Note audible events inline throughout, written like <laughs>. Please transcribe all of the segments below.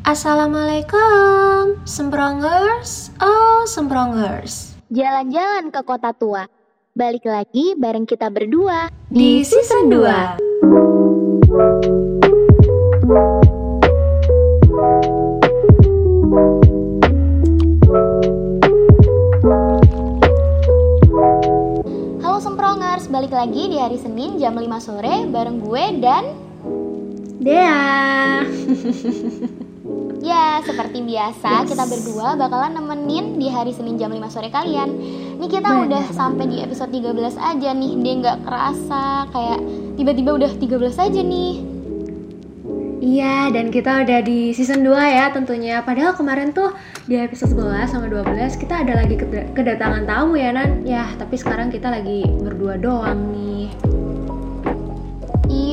Assalamualaikum, Semprongers. Oh, Semprongers. Jalan-jalan ke kota tua. Balik lagi bareng kita berdua Di season 2. Halo Semprongers, balik lagi di hari Senin jam 5 sore bareng gue dan Dea. <laughs> ya seperti biasa Yes. kita berdua bakalan nemenin di hari Senin jam 5 sore kalian. Nih kita Bener udah sampai di episode 13 aja nih, dia nggak kerasa kayak tiba-tiba udah 13 aja nih. Iya, dan kita udah di season 2 ya tentunya. Padahal kemarin tuh di episode 11 sama 12 kita ada lagi keda- kedatangan tamu ya Nan. Ya, tapi sekarang kita lagi berdua doang nih.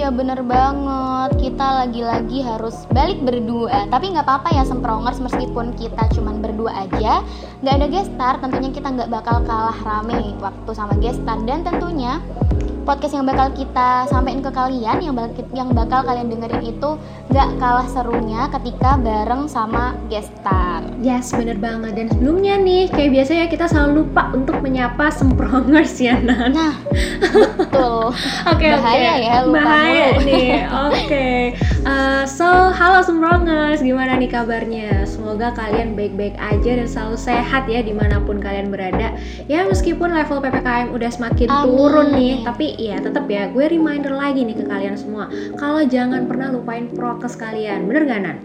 Iya bener banget, kita lagi-lagi harus balik berdua. Tapi nggak apa-apa ya Semprongers, meskipun kita cuman berdua aja nggak ada guest star, tentunya kita nggak bakal kalah rame waktu sama guest star Dan tentunya podcast yang bakal kita sampaikan ke kalian, yang bakal, yang bakal kalian dengerin itu nggak kalah serunya ketika bareng sama guest star Yes, bener banget. Dan sebelumnya nih, kayak biasanya kita selalu lupa untuk menyapa semprongers ya Nan. Nah, betul <laughs> Oke oke. Bahaya ya, lupa Bahaya mulu. <laughs> nih. Oke. Uh, so, halo semprongers, gimana nih kabarnya? Semoga kalian baik-baik aja dan selalu sehat ya di mana pun kalian berada. Ya meskipun level ppkm udah semakin Amin. turun nih, tapi ya tetap ya gue reminder lagi nih ke kalian semua. Kalau jangan pernah lupain prokes kalian, bener gak Nan?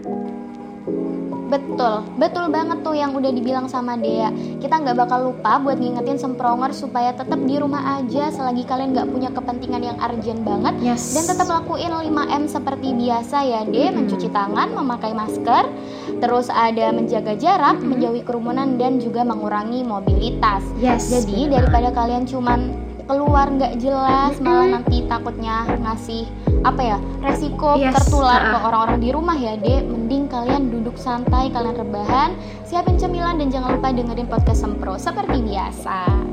Betul, betul banget tuh yang udah dibilang sama Dea. Kita nggak bakal lupa buat ngingetin sempronger supaya tetap di rumah aja selagi kalian nggak punya kepentingan yang urgent banget. Yes. Dan tetap lakuin 5M seperti biasa ya De, Mm-mm. mencuci tangan, memakai masker, terus ada menjaga jarak, Mm-mm. menjauhi kerumunan dan juga mengurangi mobilitas. Yes. Jadi daripada kalian cuman keluar nggak jelas malah nanti takutnya ngasih apa ya resiko Yes, tertular ke ah. orang-orang di rumah ya dek mending kalian duduk santai kalian rebahan siapin cemilan dan jangan lupa dengerin podcast sempro seperti biasa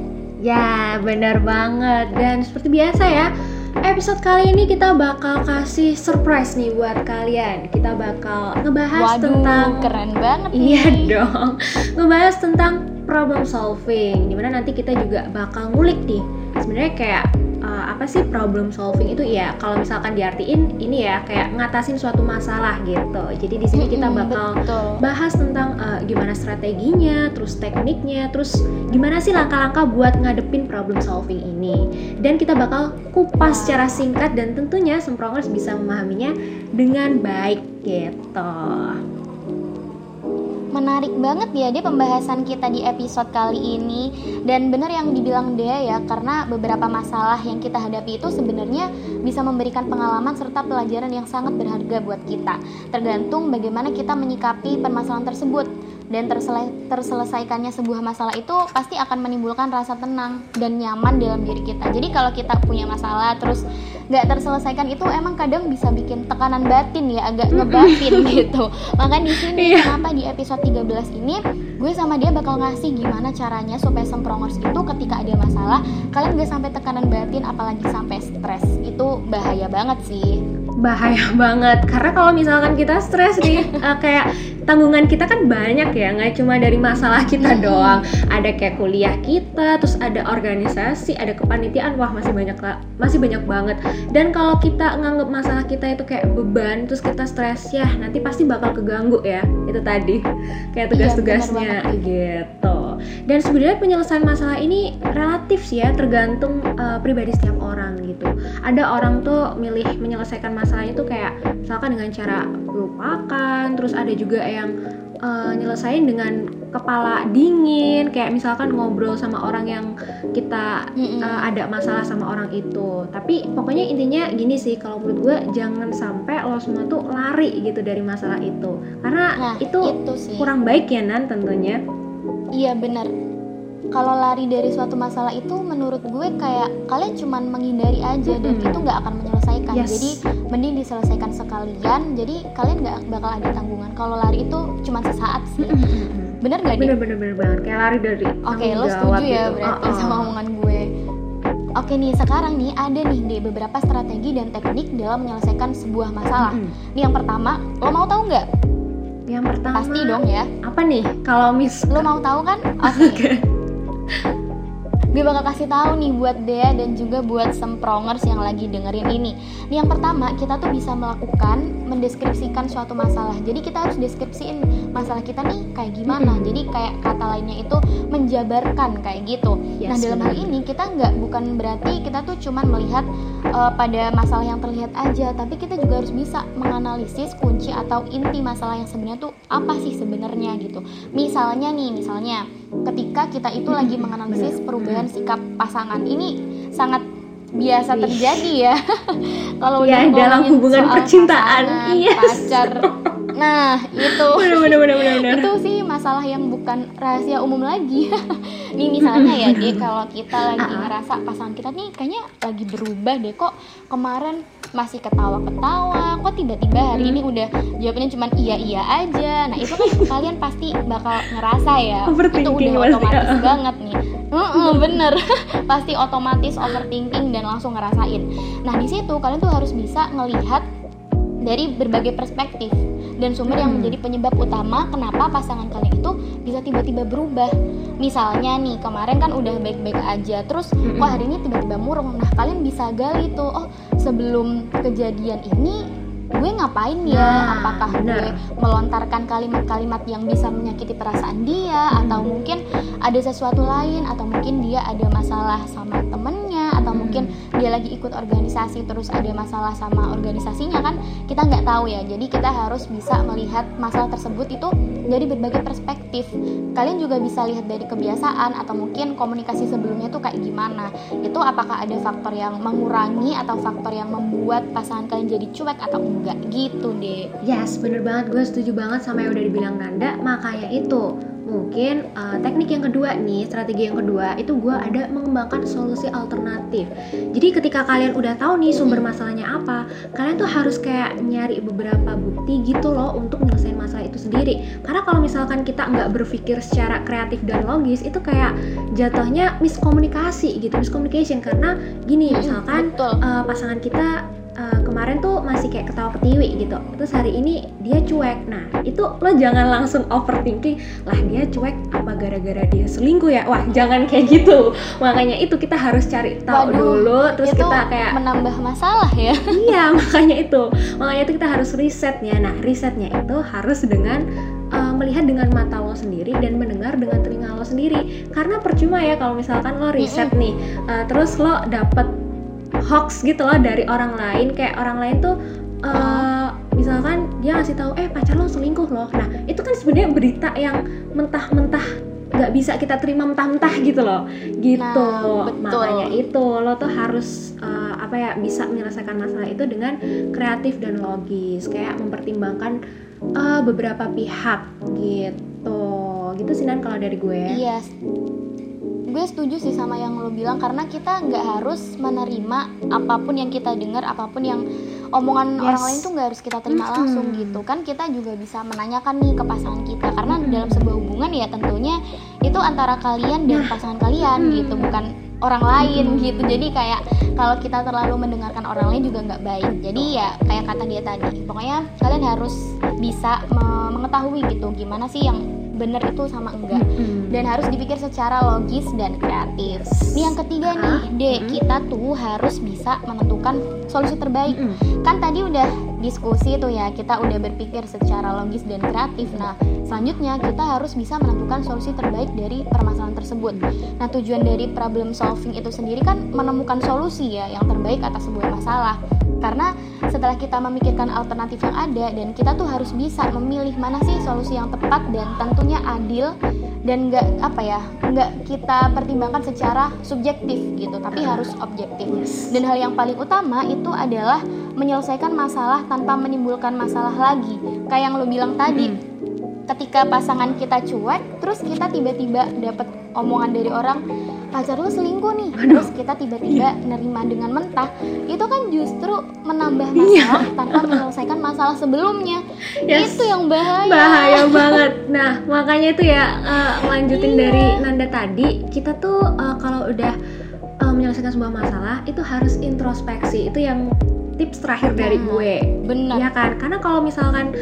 Ya, benar banget. Dan seperti biasa ya, episode kali ini kita bakal kasih surprise nih buat kalian. Kita bakal ngebahas waduh tentang keren banget Iya nih dong. <laughs> Ngebahas tentang problem solving. Di mana nanti kita juga bakal ngulik nih. Sebenarnya kayak uh, apa sih problem solving itu ya? Kalau misalkan diartiin ini ya kayak ngatasin suatu masalah gitu. Jadi di sini kita bakal betul bahas tentang uh, gimana strateginya, terus tekniknya, terus gimana sih langkah-langkah buat ngadepin problem solving ini. Dan kita bakal kupas secara singkat dan tentunya semprongers bisa memahaminya dengan baik gitu. Menarik banget ya dia pembahasan kita di episode kali ini. Dan bener yang dibilang dia ya karena beberapa masalah yang kita hadapi itu sebenarnya bisa memberikan pengalaman serta pelajaran yang sangat berharga buat kita. Tergantung bagaimana kita menyikapi permasalahan tersebut dan tersele- terselesaikannya sebuah masalah itu pasti akan menimbulkan rasa tenang dan nyaman dalam diri kita. Jadi kalau kita punya masalah terus nggak terselesaikan itu emang kadang bisa bikin tekanan batin ya agak ngebatin <laughs> gitu. Makanya di sini Iya. kenapa di episode 13 ini gue sama dia bakal ngasih gimana caranya supaya semprongers itu ketika ada masalah kalian gak sampai tekanan batin apalagi sampai stres. Itu bahaya banget sih bahaya <laughs> banget. Karena kalau misalkan kita stres nih <laughs> eh, kayak tanggungan kita kan banyak ya nggak cuma dari masalah kita Mm-mm. doang. Ada kayak kuliah kita terus ada organisasi ada kepanitiaan. Wah masih banyak lah masih banyak banget. Dan kalau kita nganggap masalah kita itu kayak beban terus kita stres ya nanti pasti bakal keganggu ya itu tadi. Kayak Iya, tugas-tugasnya gitu dan sebenarnya penyelesaian masalah ini relatif sih ya tergantung eh, pribadi setiap orang gitu. Ada orang tuh milih menyelesaikan masalahnya tuh kayak misalkan dengan cara lupakan terus ada juga yang eh, nyelesain dengan kepala dingin kayak misalkan ngobrol sama orang yang kita eh, ada masalah sama orang itu. Tapi pokoknya intinya gini sih kalau menurut gue jangan sampai lo semua tuh lari gitu dari masalah itu. Karena nah itu itu sih. kurang baik ya nan tentunya iya bener kalau lari dari suatu masalah itu menurut gue kayak kalian cuman menghindari aja dan itu nggak akan menyelesaikan Yes. jadi mending diselesaikan sekalian jadi kalian nggak bakal ada tanggungan kalau lari itu cuman sesaat sih bener gak Dik? bener bener bener banget kayak lari dari Oke, tanggung lo setuju ya gitu. berarti Uh-uh. sama omongan gue. Oke nih, sekarang nih ada nih deh beberapa strategi dan teknik dalam menyelesaikan sebuah masalah. Mm-mm. Nih yang pertama, lo mau tahu nggak? Yang pertama Pasti dong ya. apa nih? Kalau Miss Lo mau tahu kan? Oke. <laughs> Gue bakal kasih tahu nih buat Dea dan juga buat semprongers yang lagi dengerin ini. Nih yang pertama, kita tuh bisa melakukan mendeskripsikan suatu masalah. Jadi kita harus deskripsiin masalah kita nih kayak gimana. Jadi kayak kata lainnya itu menjabarkan kayak gitu. Yes, nah dalam hal ini kita nggak bukan berarti kita tuh cuman melihat uh, pada masalah yang terlihat aja, tapi kita juga harus bisa menganalisis kunci atau inti masalah yang sebenarnya tuh apa sih sebenarnya gitu. Misalnya nih, misalnya ketika kita itu lagi menganalisis perubahan sikap pasangan ini sangat biasa terjadi ya. <laughs> Kalau udah dalam hubungan percintaan. pasangan, Iya. pacar. Nah, itu bener bener bener bener bener. itu sih masalah yang bukan rahasia umum lagi <laughs> nih misalnya ya <laughs> deh kalau kita lagi Ah, ah. ngerasa pasangan kita nih kayaknya lagi berubah deh kok kemarin masih ketawa-ketawa kok tiba-tiba hari Hmm. ini udah jawabannya cuma iya iya aja. Nah itu kan <laughs> kalian pasti bakal ngerasa ya itu udah otomatis ah. <laughs> banget nih. Heeh, <laughs> bener. Pasti otomatis overthinking dan langsung ngerasain. Nah di situ kalian tuh harus bisa ngelihat dari berbagai perspektif dan sumber yang Hmm. menjadi penyebab utama kenapa pasangan kalian itu bisa tiba-tiba berubah. Misalnya nih kemarin kan udah baik-baik aja, terus kok hari ini tiba-tiba murung. Nah kalian bisa gali tuh, oh sebelum kejadian ini gue ngapain ya? Nah, Apakah gue melontarkan kalimat-kalimat yang bisa menyakiti perasaan dia, atau Hmm. mungkin ada sesuatu lain, atau mungkin dia ada masalah sama Hmm. mungkin dia lagi ikut organisasi terus ada masalah sama organisasinya kan kita nggak tahu ya. Jadi kita harus bisa melihat masalah tersebut itu dari berbagai perspektif. Kalian juga bisa lihat dari kebiasaan atau mungkin komunikasi sebelumnya tuh kayak gimana. Itu apakah ada faktor yang mengurangi atau faktor yang membuat pasangan kalian jadi cuek atau enggak? Gitu deh Yes, bener banget. Gue setuju banget sama yang udah dibilang Nanda. Makanya itu, mungkin uh, teknik yang kedua nih, strategi yang kedua itu gue ada mengembangkan solusi alternatif. Jadi ketika kalian udah tahu nih sumber masalahnya apa, kalian tuh harus kayak nyari beberapa bukti gitu loh untuk menyelesaikan masalah itu sendiri. Karena kalau misalkan kita nggak berpikir secara kreatif dan logis, itu kayak jatuhnya miskomunikasi gitu, miscommunication. Karena gini, misalkan betul uh, pasangan kita kemarin tuh masih kayak ketawa ketiwi gitu. Terus hari ini dia cuek. Nah itu lo jangan langsung overthinking lah dia cuek apa gara-gara dia selingkuh ya? Wah jangan kayak gitu. Makanya itu kita harus cari tahu Waduh, dulu terus kita kayak menambah masalah ya. <laughs> Iya makanya itu. Makanya itu kita harus risetnya. Nah risetnya itu harus dengan uh, melihat dengan mata lo sendiri dan mendengar dengan telinga lo sendiri. Karena percuma ya kalau misalkan lo riset nih uh, terus lo dapet hoax gitu loh dari orang lain. Kayak orang lain tuh uh, misalkan dia ngasih tahu eh pacar lo selingkuh loh. Nah itu kan sebenarnya berita yang mentah-mentah nggak bisa kita terima mentah-mentah gitu loh. Gitu. Nah, betul. makanya itu lo tuh harus uh, apa ya bisa menyelesaikan masalah itu dengan kreatif dan logis. Kayak mempertimbangkan uh, beberapa pihak gitu. Gitu sih Nan kalau dari gue. Iya, gue setuju sih sama yang lo bilang karena kita nggak harus menerima apa pun yang kita dengar, apa pun yang omongan Yes. orang lain tuh nggak harus kita terima Mm-mm. langsung gitu kan. Kita juga bisa menanyakan nih ke pasangan kita karena dalam sebuah hubungan ya tentunya itu antara kalian dan Nah. pasangan kalian Mm. gitu, bukan orang lain gitu. Jadi kayak kalau kita terlalu mendengarkan orang lain juga nggak baik. Jadi ya kayak kata dia tadi, pokoknya kalian harus bisa me- mengetahui gitu gimana sih yang bener itu sama enggak Mm-mm. dan harus dipikir secara logis dan kreatif. Nih yang ketiga nih, mm. kita tuh harus bisa menentukan solusi terbaik. Mm-mm. Kan tadi udah diskusi tuh ya, kita udah berpikir secara logis dan kreatif. Nah, selanjutnya kita harus bisa menentukan solusi terbaik dari permasalahan tersebut. Nah, tujuan dari problem solving itu sendiri kan menemukan solusi ya yang terbaik atas sebuah masalah. Karena setelah kita memikirkan alternatif yang ada dan kita tuh harus bisa memilih mana sih solusi yang tepat dan tentunya adil dan nggak apa ya nggak kita pertimbangkan secara subjektif gitu tapi harus objektif. Dan hal yang paling utama itu adalah menyelesaikan masalah tanpa menimbulkan masalah lagi. Kayak yang lo bilang tadi Mm. ketika pasangan kita cuek terus kita tiba-tiba dapat omongan dari orang pacar lu selingkuh nih terus kita tiba-tiba nerima dengan mentah itu kan justru menambah Iya. masalah tanpa menyelesaikan masalah sebelumnya Yes. itu yang bahaya bahaya banget. Nah, makanya itu ya uh, lanjutin Iya. dari Nanda tadi, kita tuh uh, kalau udah uh, menyelesaikan sebuah masalah itu harus introspeksi. Itu yang tips terakhir dari gue. benar Iya kan? Karena kalau misalkan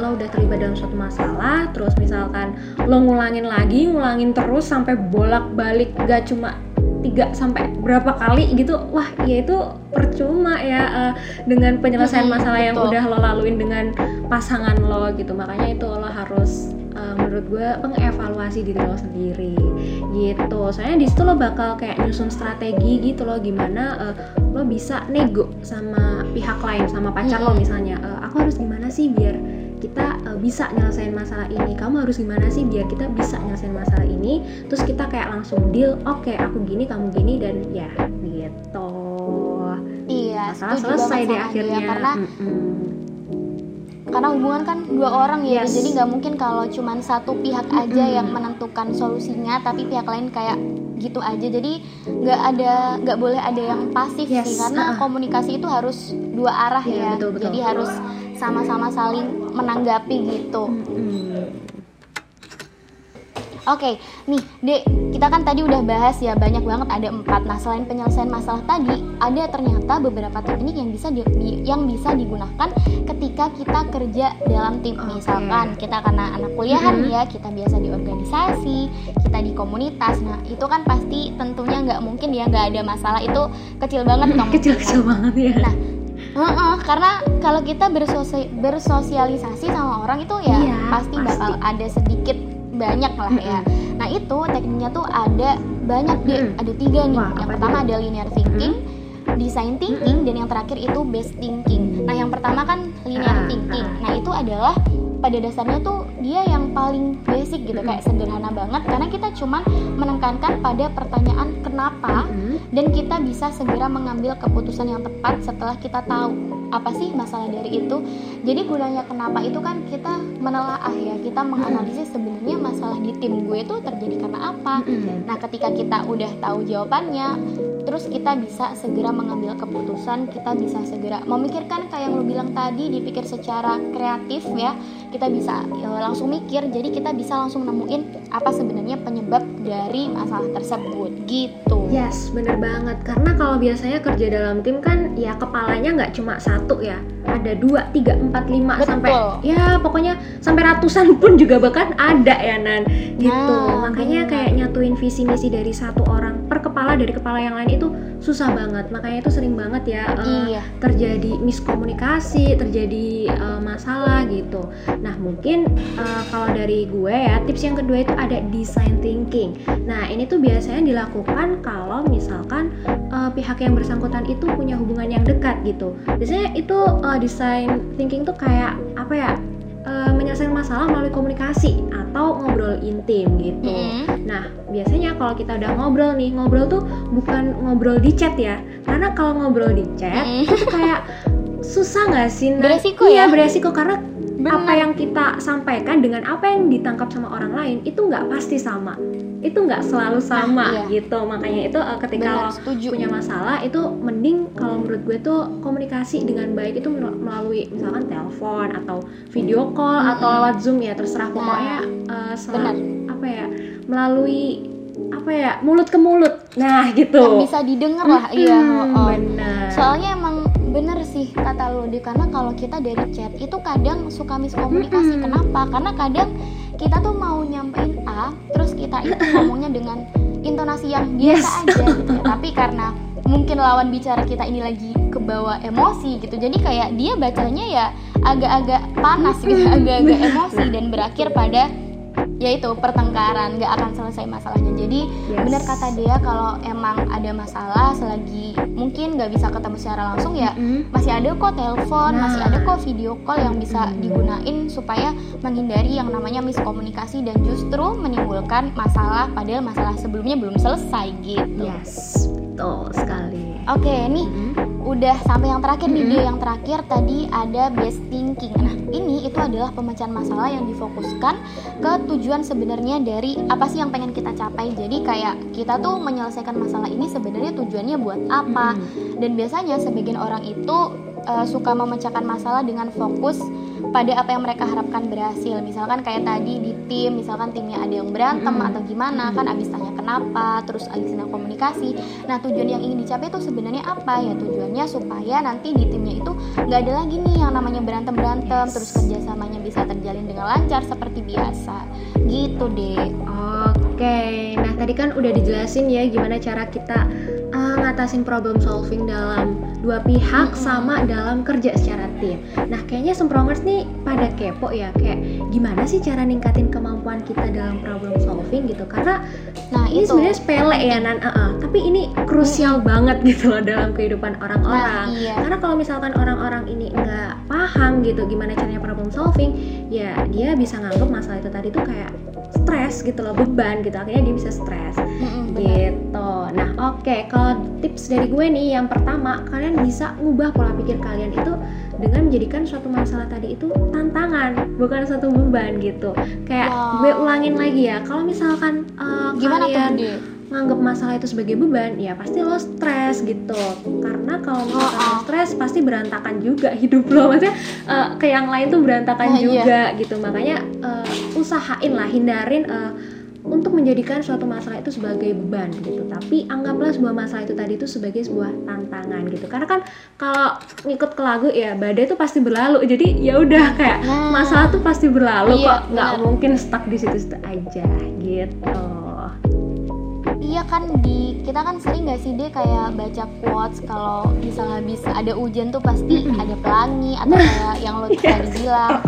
lo udah terlibat dalam suatu masalah terus misalkan lo ngulangin lagi ngulangin terus sampai bolak-balik gak cuma tiga sampai berapa kali gitu wah ya itu percuma ya uh, dengan penyelesaian masalah yang udah lo laluin dengan pasangan lo gitu. Makanya itu lo harus uh, menurut gue mengevaluasi diri lo sendiri gitu. Soalnya di situ lo bakal kayak nyusun strategi gitu loh gimana uh, lo bisa nego sama pihak lain sama pacar lo misalnya. "Eh, aku harus gimana sih biar kita uh, bisa nyelesain masalah ini kamu harus gimana sih biar kita bisa nyelesain masalah ini terus kita kayak langsung deal oke aku gini kamu gini dan ya gitu iya masalah selesai deh sama dia, akhirnya karena Mm-mm. karena hubungan kan dua orang ya Yes. jadi nggak mungkin kalau cuman satu pihak aja Mm-mm. yang menentukan solusinya tapi pihak lain kayak gitu aja jadi nggak ada nggak boleh ada yang pasif Yes, sih karena uh-uh. komunikasi itu harus dua arah Iya, ya betul, betul. jadi harus sama-sama saling menanggapi gitu Mm-mm. Oke, nih Dek, kita kan tadi udah bahas ya banyak banget ada empat. Nah selain penyelesaian masalah tadi, ada ternyata beberapa teknik yang bisa di- yang bisa digunakan ketika kita kerja dalam tim. Oke. Misalkan kita karena anak kuliahan Mhm. ya, kita biasa di organisasi, kita di komunitas. Nah itu kan pasti tentunya nggak mungkin ya nggak ada masalah itu kecil banget kemungkinan. <laughs> kecil-kecil banget ya Nah, Heeh, karena kalau kita bersosi- bersosialisasi sama orang itu ya Iya, pasti, pasti. bakal ada sedikit banyak lah ya. Nah itu tekniknya tuh ada banyak deh, Mm-mm. ada tiga nih. Wah, yang pertama dia? ada linear thinking, design thinking, dan yang terakhir itu base thinking. Nah yang pertama kan linear Ah, thinking. ah. Nah itu adalah pada dasarnya tuh dia yang paling basic gitu, kayak sederhana banget karena kita cuman menekankan pada pertanyaan kenapa dan kita bisa segera mengambil keputusan yang tepat setelah kita tahu apa sih masalah dari itu. Jadi gunanya kenapa itu kan kita menelaah ya, kita menganalisis sebenarnya masalah di tim gue itu terjadi karena apa. Nah, ketika kita udah tahu jawabannya, terus kita bisa segera mengambil keputusan, kita bisa segera memikirkan kayak yang lu bilang tadi, dipikir secara kreatif ya. Kita bisa ya, langsung mikir, jadi kita bisa langsung nemuin apa sebenarnya penyebab dari masalah tersebut gitu. Yes, bener banget. Karena kalau biasanya kerja dalam tim kan ya kepalanya nggak cuma satu ya, ada dua, tiga, empat, lima Betul. sampai ya pokoknya sampai ratusan pun juga bahkan ada ya Nan. Gitu. Nah, Makanya bener. kayak nyatuin visi misi dari satu orang per kepala dari kepala yang lain itu susah banget. Makanya itu sering banget ya eh, Iya. terjadi miskomunikasi, terjadi eh, masalah gitu. Nah mungkin eh, kalau dari gue ya tips yang kedua itu ada design thinking. Nah ini tuh biasanya dilakukan kalau misalkan eh, pihak yang bersangkutan itu punya hubungan yang dekat gitu. Biasanya itu eh, design thinking tuh kayak apa ya? Masalah melalui komunikasi atau ngobrol intim gitu. Mm-mm. Nah, biasanya kalau kita udah ngobrol nih, ngobrol tuh bukan ngobrol di chat ya. Karena kalau ngobrol di chat Mm-mm. itu kayak susah nggak sih? Nah, Beresiko iya, ya? beresiko karena Bener. apa yang kita sampaikan dengan apa yang ditangkap sama orang lain itu nggak pasti sama. Itu nggak selalu sama iya. gitu. Makanya itu eh, ketika Benar, lo setuju. punya masalah itu mending kalau menurut gue tuh komunikasi dengan baik itu mel- melalui misalkan telepon atau video call Mm-mm. atau lewat zoom ya terserah Nah, pokoknya eh, sel- benar. apa ya melalui apa ya mulut ke mulut nah gitu Yang bisa didengar lah, iya. Mm-mm, oh. benar Soalnya emang sih kata lo di karena kalau kita dari chat itu kadang suka miskomunikasi. Kenapa? Karena kadang kita tuh mau nyampein A, terus kita itu <laughs> ngomongnya dengan intonasi yang biasa Yes. aja gitu ya. Tapi karena mungkin lawan bicara kita ini lagi kebawa emosi gitu. Jadi kayak dia bacanya ya agak-agak panas gitu, agak-agak <laughs> emosi dan berakhir pada yaitu pertengkaran, nggak akan selesai masalahnya. Jadi Yes. benar kata dia kalau emang ada masalah selagi mungkin nggak bisa ketemu secara langsung ya Mm-mm. masih ada kok telepon, Nah. masih ada kok video call yang bisa Mm-mm. digunain supaya menghindari yang namanya miskomunikasi dan justru menimbulkan masalah padahal masalah sebelumnya belum selesai gitu. yes betul sekali Oke, nih Mm-mm. Udah sampai yang terakhir nih dia yang terakhir tadi ada best thinking. Nah, ini itu adalah pemecahan masalah yang difokuskan ke tujuan sebenarnya dari apa sih yang pengen kita capai. Jadi kayak kita tuh menyelesaikan masalah ini sebenarnya tujuannya buat apa? Dan biasanya sebagian orang itu uh, suka memecahkan masalah dengan fokus pada apa yang mereka harapkan berhasil. Misalkan kayak tadi di tim misalkan timnya ada yang berantem hmm. atau gimana kan abis tanya kenapa terus abis komunikasi. Nah tujuan yang ingin dicapai itu sebenarnya apa? Ya tujuannya supaya nanti di timnya itu nggak ada lagi nih yang namanya berantem berantem yes. terus kerjasamanya bisa terjalin dengan lancar seperti biasa. Gitu deh oke. Nah tadi kan udah dijelasin ya gimana cara kita uh, ngatasin problem solving dalam dua pihak sama dalam kerja secara tim. Nah, kayaknya semprongers nih pada kepo ya kayak gimana sih cara ningkatin kemampuan kita dalam problem solving gitu. Karena nah ini sebenarnya sepele ya nan, uh -uh. tapi ini krusial banget gitu loh dalam kehidupan orang-orang. Nah, iya. Karena kalau misalkan orang-orang ini nggak paham gitu gimana caranya problem solving, ya dia bisa nganggap masalah itu tadi tuh kayak stres gitu loh beban gitu. Akhirnya dia bisa stres. Mm-hmm, gitu. Nah oke okay, kalau tips dari gue nih yang pertama kalian bisa ngubah pola pikir kalian itu dengan menjadikan suatu masalah tadi itu tantangan bukan suatu beban gitu. Kayak wow. gue ulangin lagi ya kalau misalkan uh, gimana kalian tuh nganggap masalah itu sebagai beban ya pasti lo stres gitu. Karena kalau misalkan oh, oh. stres pasti berantakan juga <laughs> hidup lo. Maksudnya uh, ke yang lain tuh berantakan oh, juga iya. gitu. Makanya uh, usahain lah hindarin uh, untuk menjadikan suatu masalah itu sebagai beban gitu. Tapi anggaplah sebuah masalah itu tadi itu sebagai sebuah tantangan gitu. Karena kan kalau ngikut ke lagu ya badai itu pasti berlalu. Jadi ya udah kayak nah, masalah tuh pasti berlalu iya, kok. Nggak mungkin stuck di situ-situ aja gitu. Iya kan di kita kan sering gak sih deh kayak baca quotes kalau misalnya bisa ada hujan tuh pasti ada pelangi atau kayak yang lo tadi <laughs> bilang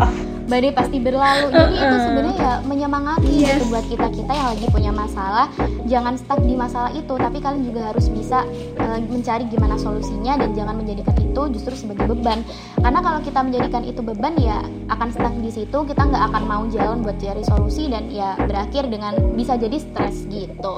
badai pasti berlalu. Jadi itu sebenarnya ya menyemangati yes. gitu buat kita. Kita yang lagi punya masalah jangan stuck di masalah itu. Tapi kalian juga harus bisa uh, mencari gimana solusinya dan jangan menjadikan itu justru sebagai beban. Karena kalau kita menjadikan itu beban ya akan stuck di situ. Kita nggak akan mau jalan buat cari solusi dan ya berakhir dengan bisa jadi stres gitu.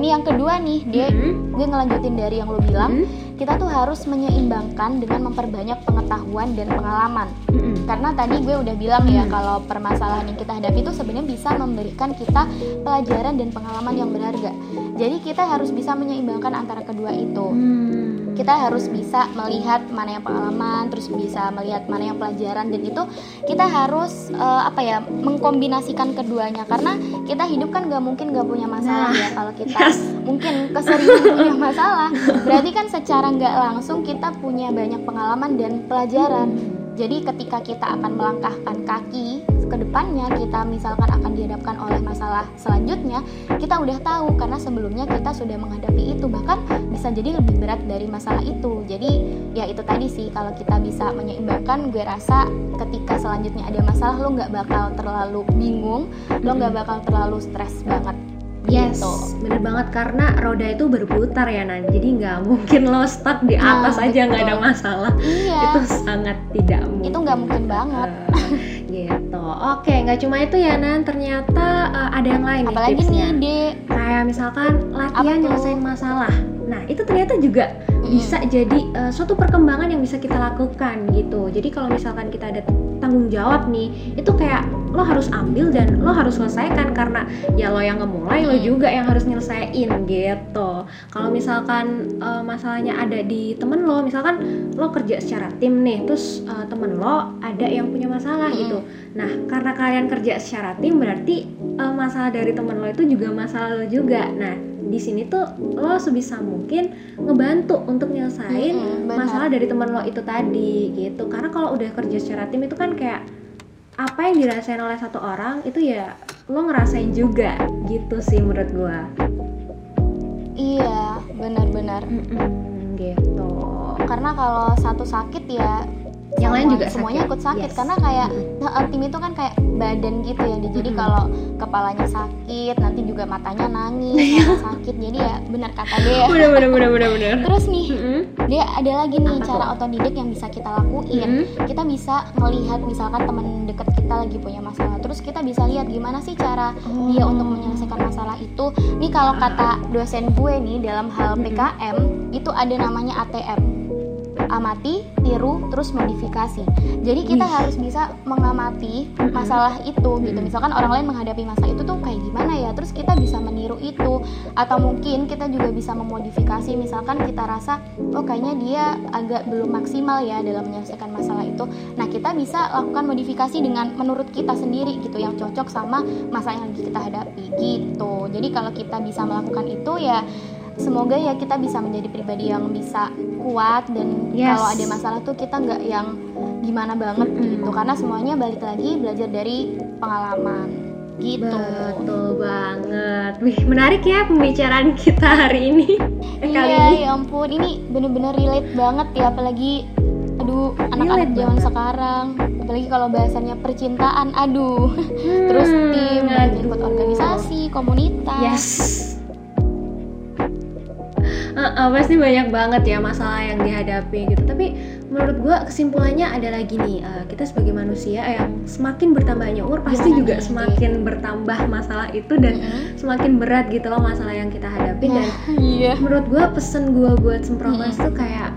Nih yang kedua nih dia mm-hmm. gue ngelanjutin dari yang lo bilang. Mm-hmm. Kita tuh harus menyeimbangkan dengan memperbanyak pengetahuan dan pengalaman mm-hmm. karena tadi gue udah bilang ya hmm. kalau permasalahan yang kita hadapi itu sebenarnya bisa memberikan kita pelajaran dan pengalaman yang berharga. Jadi kita harus bisa menyeimbangkan antara kedua itu. Hmm. Kita harus bisa melihat mana yang pengalaman, terus bisa melihat mana yang pelajaran dan itu kita harus uh, apa ya mengkombinasikan keduanya karena kita hidup kan gak mungkin gak punya masalah nah, ya kalau kita yes. Mungkin keseringan punya masalah berarti kan secara nggak langsung kita punya banyak pengalaman dan pelajaran. Jadi ketika kita akan melangkahkan kaki ke depannya kita misalkan akan dihadapkan oleh masalah selanjutnya, kita udah tahu karena sebelumnya kita sudah menghadapi itu bahkan bisa jadi lebih berat dari masalah itu. Jadi ya itu tadi sih kalau kita bisa menyeimbangkan gue rasa ketika selanjutnya ada masalah lo nggak bakal terlalu bingung, lo nggak bakal terlalu stres banget Yes, gitu. bener banget karena roda itu berputar ya Nan. Jadi nggak mungkin lo stuck di nah, atas nah, aja nggak ada masalah. Iya. Itu sangat tidak mungkin. Itu nggak mungkin banget. Uh, <laughs> gitu. Oke, nggak cuma itu ya Nan. Ternyata uh, ada yang lain Apalagi nih tipsnya. nih, Dek. Kayak misalkan latihan nyelesain masalah. Nah, itu ternyata juga bisa jadi uh, suatu perkembangan yang bisa kita lakukan gitu. Jadi kalau misalkan kita ada tanggung jawab nih, itu kayak lo harus ambil dan lo harus selesaikan karena ya lo yang ngemulai lo juga yang harus nyelesain gitu. Kalau misalkan uh, masalahnya ada di temen lo misalkan lo kerja secara tim nih terus uh, temen lo ada yang punya masalah gitu. Nah karena kalian kerja secara tim berarti uh, masalah dari temen lo itu juga masalah lo juga. Nah di sini tuh lo sebisa mungkin ngebantu untuk nyelesain hmm, masalah dari temen lo itu tadi gitu. Karena kalau udah kerja secara tim itu kan kayak apa yang dirasain oleh satu orang itu ya lo ngerasain juga gitu sih menurut gua. Iya benar-benar. Mm -mm, gitu. Karena kalau satu sakit ya yang lain juga semuanya sakit. ikut sakit yes. karena kayak nah, tim itu kan kayak badan gitu ya jadi kalau kepalanya sakit nanti juga matanya nangis <laughs> sakit jadi ya benar kata dia <laughs> benar benar benar benar benar terus nih mm-hmm. dia ada lagi nih Apa cara otodidak yang bisa kita lakuin mm-hmm. kita bisa melihat misalkan teman deket kita lagi punya masalah terus kita bisa lihat gimana sih cara oh. dia untuk menyelesaikan masalah itu nih kalau kata dosen gue nih dalam hal PKM itu ada namanya ATM amati, tiru, terus modifikasi. Jadi kita Wih. harus bisa mengamati masalah itu gitu. Mm-mm. Misalkan orang lain menghadapi masalah itu tuh kayak gimana ya, terus kita bisa meniru itu atau mungkin kita juga bisa memodifikasi. Misalkan kita rasa oh kayaknya dia agak belum maksimal ya dalam menyelesaikan masalah itu. Nah, kita bisa lakukan modifikasi dengan menurut kita sendiri gitu yang cocok sama masalah yang lagi kita hadapi gitu. Jadi kalau kita bisa melakukan itu ya semoga ya kita bisa menjadi pribadi yang bisa kuat dan Yes. kalau ada masalah tuh kita nggak yang gimana banget Mm-mm. gitu karena semuanya balik lagi belajar dari pengalaman gitu. Betul banget. Wih, menarik ya pembicaraan kita hari ini. Eh, kali Iya, ini. ya ampun, ini bener-bener relate banget ya, apalagi aduh anak-anak zaman sekarang, apalagi kalau bahasannya percintaan, aduh. <laughs> Terus Hmm, tim, banyak ikut organisasi, komunitas. Yes. Uh, uh, pasti banyak banget ya masalah yang dihadapi gitu. Tapi menurut gua kesimpulannya adalah gini, uh, kita sebagai manusia yang semakin bertambahnya umur pasti Gimana juga nih, semakin bertambah masalah itu dan Mm-mm. semakin berat gitu loh masalah yang kita hadapi dan Iya. menurut gue pesen gue buat semprongers tuh kayak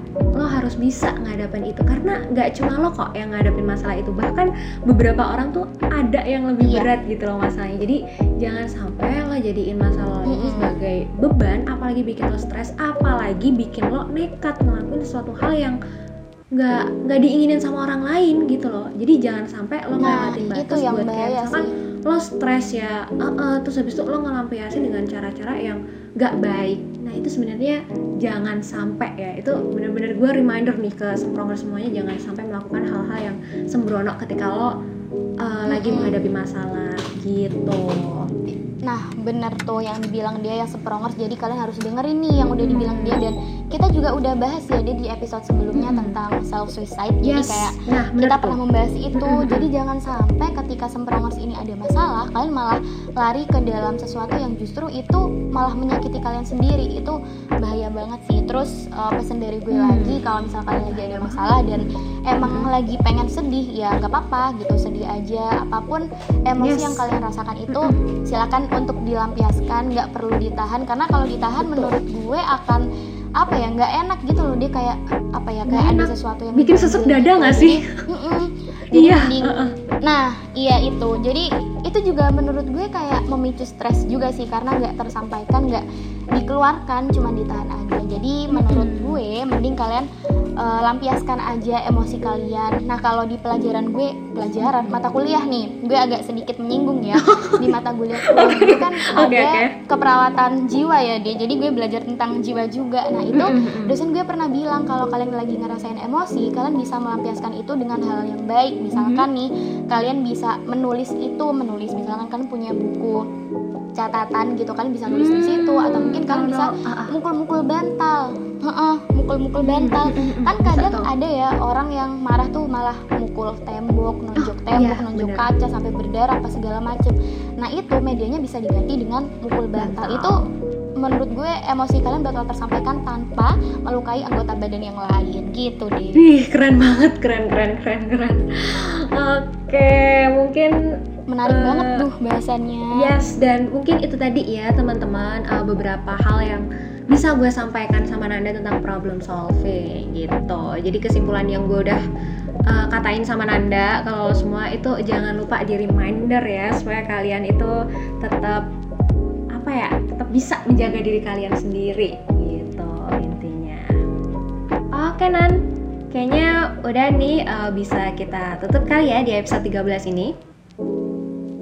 harus bisa ngadapin itu karena nggak cuma lo kok yang ngadapin masalah itu bahkan beberapa orang tuh ada yang lebih Iya. berat gitu loh masalahnya jadi jangan sampai lo jadiin masalah lo ini Mm-mm. sebagai beban apalagi bikin lo stres apalagi bikin lo nekat ngelakuin sesuatu hal yang nggak nggak diinginin sama orang lain gitu loh jadi jangan sampai lo Nah, ngelewatin batas buat kayak misalkan sih. lo stres ya eh, eh, terus habis itu lo ngelampiasin dengan cara-cara yang gak baik. Nah itu sebenarnya jangan sampai ya. Itu bener-bener gue reminder nih ke semprongers semuanya jangan sampai melakukan hal-hal yang sembrono ketika lo eh, lagi menghadapi masalah gitu Nah, bener tuh yang dibilang dia yang seprongers. Jadi kalian harus dengerin nih yang udah dibilang dia dan kita juga udah bahas ya dia di episode sebelumnya Hmm. tentang self suicide. Jadi yes kayak nah kita tuh. pernah membahas itu. Mm-mm. Jadi jangan sampai ketika semprongers ini ada masalah, kalian malah lari ke dalam sesuatu yang justru itu malah menyakiti kalian sendiri. Itu bahaya banget sih. Terus uh, pesan dari gue Hmm. lagi kalau misalnya kalian lagi ada masalah dan emang lagi pengen sedih ya nggak apa-apa gitu sedih aja apa pun emosi Yes. yang kalian rasakan itu silakan untuk dilampiaskan nggak perlu ditahan. Karena kalau ditahan menurut gue akan apa ya nggak enak gitu loh. Dia kayak apa ya kayak Nggak ada enak. sesuatu yang Bikin sesek dada nggak sih? <laughs> Iya, nah iya itu. Jadi itu juga menurut gue kayak memicu stres juga sih. Karena nggak tersampaikan nggak dikeluarkan cuma ditahan aja. Jadi menurut gue mending kalian eh, lampiaskan aja emosi kalian. Nah kalau di pelajaran gue pelajaran mata kuliah nih gue agak sedikit menyinggung ya <laughs> di mata kuliah gue itu kan <laughs> Oke, ada oke. keperawatan jiwa ya dia jadi gue belajar tentang jiwa juga. Nah itu dosen gue pernah bilang kalau kalian lagi ngerasain emosi kalian bisa melampiaskan itu dengan hal yang baik. Misalkan nih kalian bisa menulis itu menulis. Misalkan kalian punya buku catatan gitu kalian bisa nulis di situ atau mungkin kalian bisa ah, ah. mukul-mukul bantal Heeh, mukul-mukul bantal Mm-mm. kan Bisa kadang tuh. ada ya orang yang marah tuh malah mukul tembok nonjok tembok iya, nonjok bener. kaca sampai berdarah apa segala macem nah itu medianya bisa diganti dengan mukul bantal Bantal. itu menurut gue emosi kalian bakal tersampaikan tanpa melukai anggota badan yang lain gitu deh Wih, keren banget, keren, keren, keren, keren. Oke, mungkin menarik Eh, banget tuh bahasannya Yes, dan mungkin itu tadi ya teman-teman uh, beberapa hal yang bisa gue sampaikan sama Nanda tentang problem solving gitu. Jadi kesimpulan yang gue udah uh, katain sama Nanda kalau semua itu jangan lupa di reminder ya supaya kalian itu tetap apa ya, tetap bisa menjaga diri kalian sendiri gitu intinya. Oke Nan, kayaknya udah nih uh, bisa kita tutup kali ya di episode 13 ini.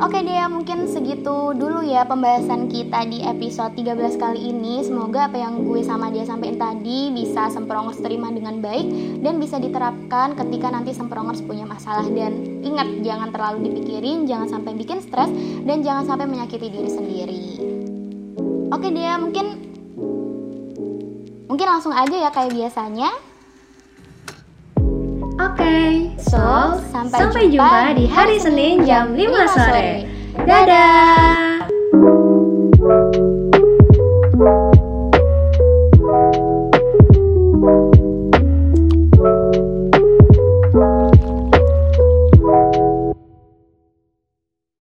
Oke deh, mungkin segitu dulu ya pembahasan kita di episode 13 kali ini. Semoga apa yang gue sama dia sampaikan tadi bisa semprongers terima dengan baik dan bisa diterapkan ketika nanti semprongers punya masalah. Dan ingat, jangan terlalu dipikirin, jangan sampai bikin stres, dan jangan sampai menyakiti diri sendiri. Oke deh, mungkin mungkin langsung aja ya kayak biasanya. Oke, So, so, sampai sampai, jumpa jumpa di hari Senin jam 5 sore. Dadah! Dadah!